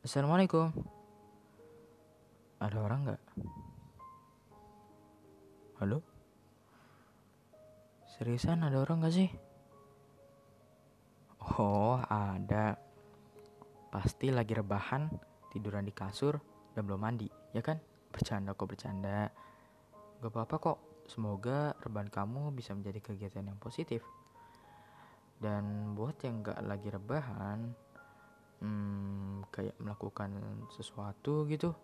Assalamualaikum. Ada orang nggak? Halo? Seriusan ada orang nggak sih? Oh, ada. Pasti lagi rebahan, tiduran di kasur, dan belum mandi, ya kan? Bercanda kok bercanda. Gak apa-apa kok. Semoga rebahan kamu bisa menjadi kegiatan yang positif. Dan buat yang gak lagi rebahan, hmm, kayak melakukan sesuatu gitu,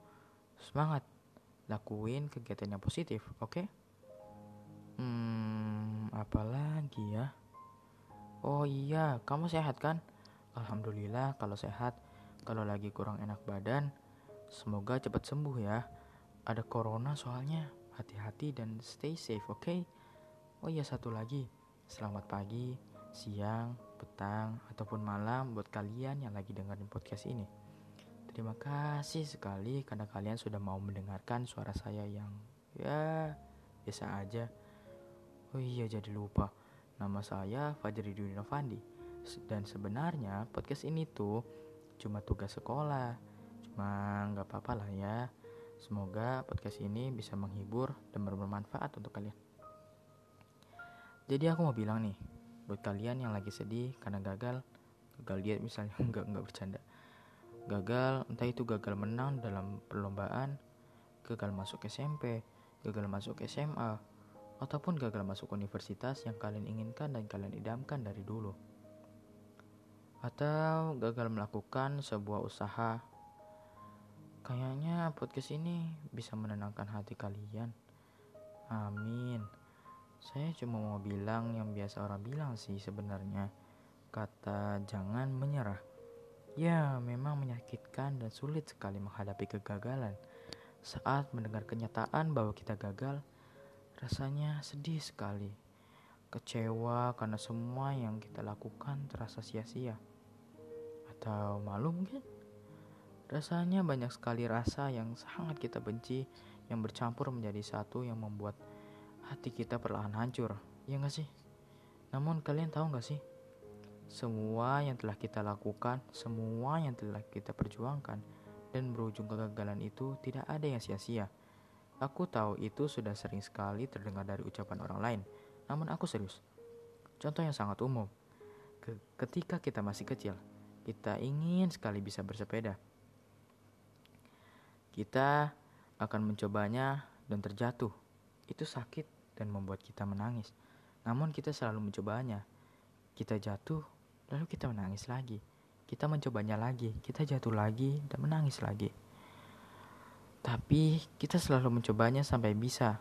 semangat. Lakuin kegiatan yang positif, oke? Okay? Hmm, apalagi ya? Oh iya, kamu sehat kan? Alhamdulillah kalau sehat. Kalau lagi kurang enak badan, semoga cepat sembuh ya. Ada corona soalnya. Hati-hati dan stay safe, oke? Okay? Oh iya satu lagi. Selamat pagi, siang, petang, ataupun malam buat kalian yang lagi dengerin podcast ini. Terima kasih sekali karena kalian sudah mau mendengarkan suara saya yang ya biasa aja. Oh iya jadi lupa. Nama saya Fajri Dwi Novandi. Dan sebenarnya podcast ini tuh cuma tugas sekolah. Cuma nggak apa-apa lah ya. Semoga podcast ini bisa menghibur dan bermanfaat untuk kalian. Jadi aku mau bilang nih, buat kalian yang lagi sedih karena gagal, gagal dia misalnya nggak nggak bercanda, gagal entah itu gagal menang dalam perlombaan, gagal masuk SMP, gagal masuk SMA, ataupun gagal masuk universitas yang kalian inginkan dan kalian idamkan dari dulu, atau gagal melakukan sebuah usaha Kayaknya podcast ini bisa menenangkan hati kalian. Amin. Saya cuma mau bilang yang biasa orang bilang sih sebenarnya. Kata jangan menyerah. Ya, memang menyakitkan dan sulit sekali menghadapi kegagalan. Saat mendengar kenyataan bahwa kita gagal, rasanya sedih sekali. Kecewa karena semua yang kita lakukan terasa sia-sia. Atau malu mungkin? Rasanya banyak sekali rasa yang sangat kita benci yang bercampur menjadi satu yang membuat hati kita perlahan hancur. Ya gak sih? Namun kalian tahu gak sih? Semua yang telah kita lakukan, semua yang telah kita perjuangkan, dan berujung kegagalan itu tidak ada yang sia-sia. Aku tahu itu sudah sering sekali terdengar dari ucapan orang lain, namun aku serius. Contoh yang sangat umum, ketika kita masih kecil, kita ingin sekali bisa bersepeda, kita akan mencobanya dan terjatuh. Itu sakit dan membuat kita menangis. Namun kita selalu mencobanya. Kita jatuh, lalu kita menangis lagi. Kita mencobanya lagi, kita jatuh lagi dan menangis lagi. Tapi kita selalu mencobanya sampai bisa.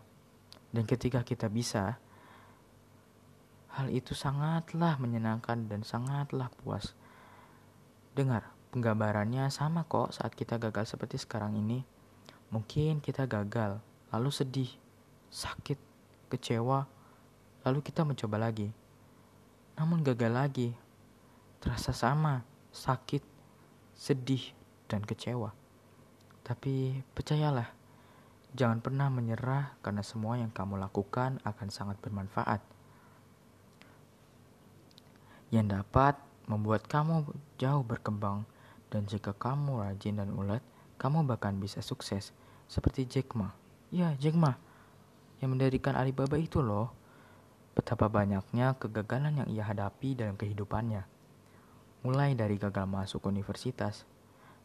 Dan ketika kita bisa, hal itu sangatlah menyenangkan dan sangatlah puas. Dengar, Penggambarannya sama kok saat kita gagal seperti sekarang ini. Mungkin kita gagal, lalu sedih, sakit, kecewa, lalu kita mencoba lagi. Namun gagal lagi, terasa sama, sakit, sedih, dan kecewa. Tapi percayalah, jangan pernah menyerah karena semua yang kamu lakukan akan sangat bermanfaat. Yang dapat membuat kamu jauh berkembang dan jika kamu rajin dan ulet, kamu bahkan bisa sukses. Seperti Jack Ma. Ya, Jack Ma. Yang mendirikan Alibaba itu loh. Betapa banyaknya kegagalan yang ia hadapi dalam kehidupannya. Mulai dari gagal masuk universitas.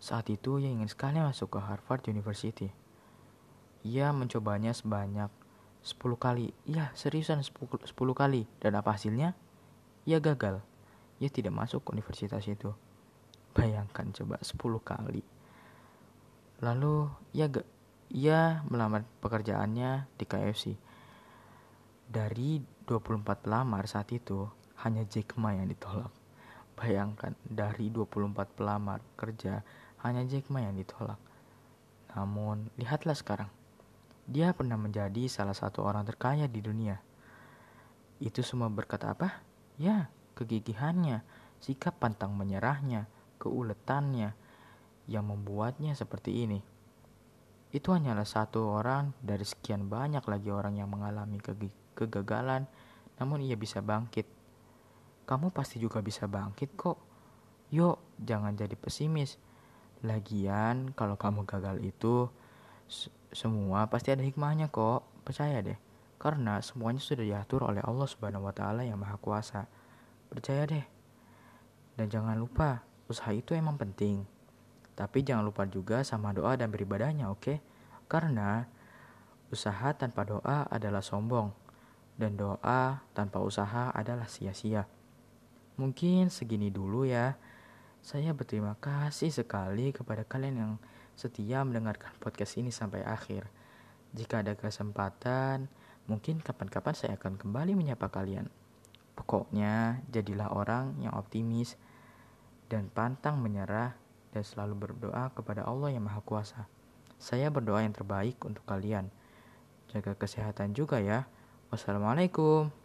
Saat itu ia ingin sekali masuk ke Harvard University. Ia mencobanya sebanyak 10 kali. Ya, seriusan 10, 10 kali. Dan apa hasilnya? Ia gagal. Ia tidak masuk universitas itu. Bayangkan coba 10 kali. Lalu ia gak, ia melamar pekerjaannya di KFC. Dari 24 pelamar saat itu, hanya Jack Ma yang ditolak. Bayangkan, dari 24 pelamar kerja, hanya Jack Ma yang ditolak. Namun, lihatlah sekarang. Dia pernah menjadi salah satu orang terkaya di dunia. Itu semua berkat apa? Ya, kegigihannya, sikap pantang menyerahnya, keuletannya yang membuatnya seperti ini. Itu hanyalah satu orang dari sekian banyak lagi orang yang mengalami kegagalan, namun ia bisa bangkit. Kamu pasti juga bisa bangkit kok. Yuk, jangan jadi pesimis. Lagian, kalau kamu gagal itu, semua pasti ada hikmahnya kok. Percaya deh. Karena semuanya sudah diatur oleh Allah Subhanahu wa taala yang Maha Kuasa. Percaya deh. Dan jangan lupa, usaha itu emang penting. Tapi jangan lupa juga sama doa dan beribadahnya, oke? Okay? Karena usaha tanpa doa adalah sombong dan doa tanpa usaha adalah sia-sia. Mungkin segini dulu ya. Saya berterima kasih sekali kepada kalian yang setia mendengarkan podcast ini sampai akhir. Jika ada kesempatan, mungkin kapan-kapan saya akan kembali menyapa kalian. Pokoknya, jadilah orang yang optimis dan pantang menyerah dan selalu berdoa kepada Allah yang Maha Kuasa. Saya berdoa yang terbaik untuk kalian. Jaga kesehatan juga ya. Wassalamualaikum.